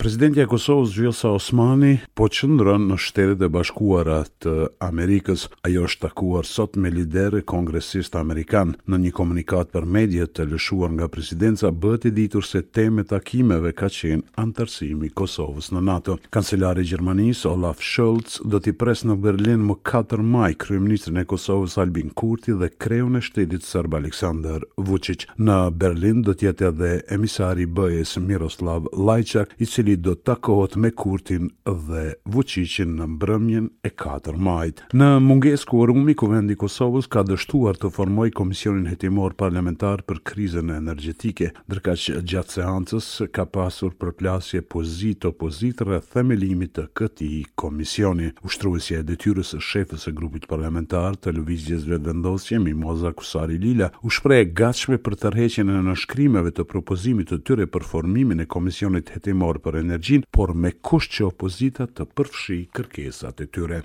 Presidentja e Kosovës Vjosa Osmani po qëndron në Shtetet e Bashkuara të Amerikës. Ajo është takuar sot me liderë e kongresistë amerikanë. Në një komunikat për mediet të lëshuar nga presidenca bëhet e ditur se temë e takimeve ka qenë anëtarësimi i Kosovës në NATO. Kancelari i Gjermanisë, Olaf Scholz, do t'i presë në Berlin më katër maj kryeministrin e Kosovës, Albin Kurti dhe kreun e shtetit serb, Aleksandar Vuçiq. Në Berlin do të jetë edhe emisari i BE-së, Miroslav Lajçak, i cili do të takohet me Kurtin dhe Vuçiqin në mbrëmjen e katër majit. Në mungesë kuorumi, Kuvendi i Kosovës ka dështuar të formojë Komisionin Hetimor Parlamentar për krizën energjetike, ndërkaq gjatë seancës ka pasur përplasje pozitë-opozitë rreth themelimit të këtij komisioni. Ushtruesja e detyrës së shefes së grupit parlamentar të Lëvizjes Vetëvendosje, Mimoza Kusari Lila, u shpreh e gatshme për tërheqjen e nënshkrimeve të propozimit të tyre për formimin e Komisionit Hetimor për Energjinë, por me kusht që opozita të përfshijë kërkesat e tyre.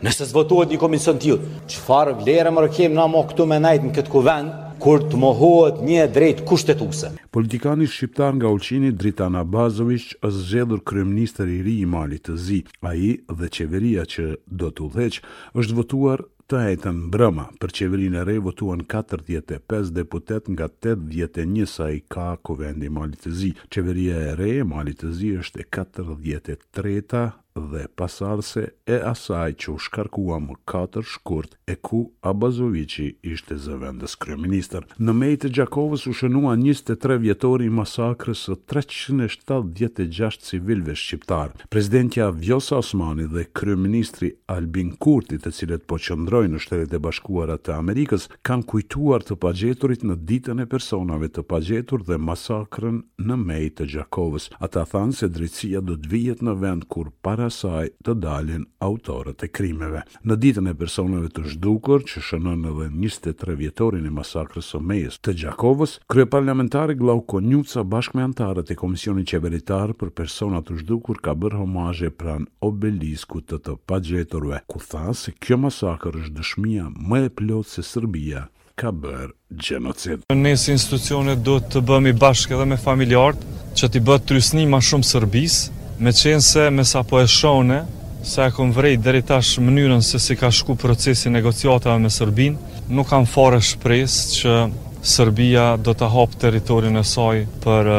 Nëse s'votohet një komision i tillë, çfarë vlere më kemi na mo këtu me nejt në këtë kuvend, kur të mohohet një e drejtë kushtetuse? Politikani shqiptar nga Ulqini, Dritan Abazoviq, është zgjedhur kryeministër i ri i Malit të Zi. Ai dhe qeveria që do të udhëheqë, është votuar të enjten mbrëma. Për qeverinë e re votuan katërdhjetë e pesë deputetë nga tetëdhjetë e një sa i ka Kuvendi i Malit të Zi. Qeveria e re e Malit të Zi është e katërdhjetë e treta dhe pasardhëse e asaj që u shkarkua më katër shkurt e ku Abazoviqi ishte zëvendëskryeministër. Në Mejë të Gjakovës u shënua njëzet e tre vjetori i masakrës së treqind e shtatëdhjetë e gjashtë civilëve shqiptarë. Presidentja Vjosa Osmani dhe kryeministri Albin Kurti të cilët po qëndrojnë në Shtetet e Bashkuara të Amerikës, kanë kujtuar të pagjeturit në Ditën e Personave të Pagjetur dhe masakrën në Mejë të Gjakovës. Ata thanë se drejtësia do të vihet në vend kur para saj të dalin autorët e krimeve. Në Ditën e Personave të Zhdukur, që shënon edhe njëzet e tre vjetorin e masakrës së Mejës të Gjakovës, Kryeparlamentari Glauk Konjuca bashkë me anëtarët e Komisionit Qeveritar për Persona të Zhdukur ka bërë homazhe pranë Obeliskut të të Pagjeturve, ku tha se kjo masakër është dëshmia më e plotë se Serbia ka bërë gjenocid. Ne si institucione duhet të bëhemi bashkë edhe me familjarët që t'i bëhet trysni ma shumë Serbisë, meqenëse me sa po e shoh unë, sa e kom vrejt deri tash mënyrën se si ka shku procesi i negociatave me Serbinë, nuk kam fare shpresë që, Serbia do ta hapë territorin e saj për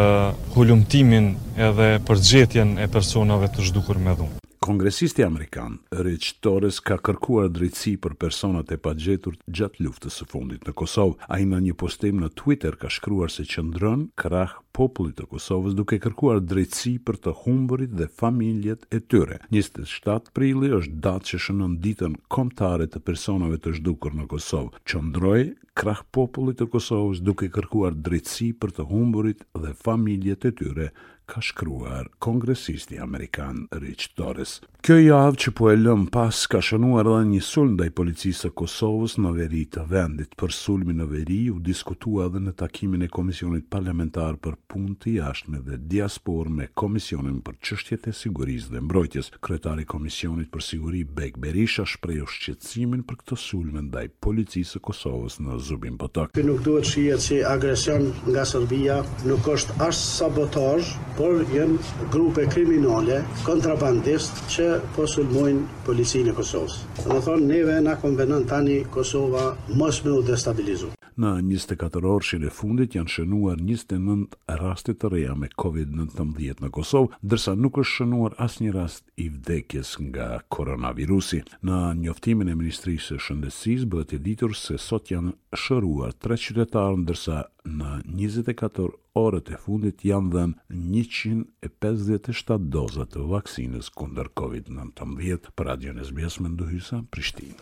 hulumtimin edhe për gjetjen e personave të zhdukur me dhunë. Kongresisti amerikan, Ritchie Torres ka kërkuar drejtësi për personat e pagjetur gjatë luftës së fundit në Kosovë. Ai në një postim në Twitter ka shkruar se qëndron krah popullit të Kosovës duke kërkuar drejtësi për të humburit dhe familjet e tyre. Njëzet e shtatë prilli është datë që shënon Ditën Kombëtare të Personave të Zhdukur në Kosovë. Qëndroj krah popullit të Kosovës duke kërkuar drejtësi për të humburit dhe familjet e tyre, ka shkruar kongresisti amerikan Ritchie Torres. Kjo javë që po e lëmë pas ka shënuar edhe një sulm ndaj Policisë së Kosovës në veri të vendit. Për sulmin në veri u diskutua edhe në takimin e Komisionit Parlamentar për Punë të Jashtme dhe Diasporë me Komisionin për Çështjet e Sigurisë dhe Mbrojtjes. Kryetari i Komisionit për Siguri, Bekë Berisha shprehu shqetësim shqetësimin për këto sulme ndaj Policisë së Kosovës në Zubin Potok. Ky nuk duhet shihet si agresion nga Serbia, nuk është as sabotazh, por janë grupe kriminale, kontrabandistë që po sulmojnë Policinë e Kosovës. Domethënë neve na konvenon tani Kosova mos me u destabilizu. Në njëzetekatërorëshin e fundit janë shënuar njëzet e nëntë raste të reja me Covid nëntëmbëdhjetë në Kosovë, ndërsa nuk është shënuar asnjë rast i vdekjes nga koronavirusi. Në njoftimin e Ministrisë së Shëndetësisë bëhet e ditur se sot janë shëruar tre qytetarë ndërsa në njëzet e katër orët e fundit janë dhënë njëqind e pesëdhjetë e shtatë doza të vaksinës kundër Covid nëntëmbëdhjetë. Për Radion SBS Mendu Hysa, Prishtinë.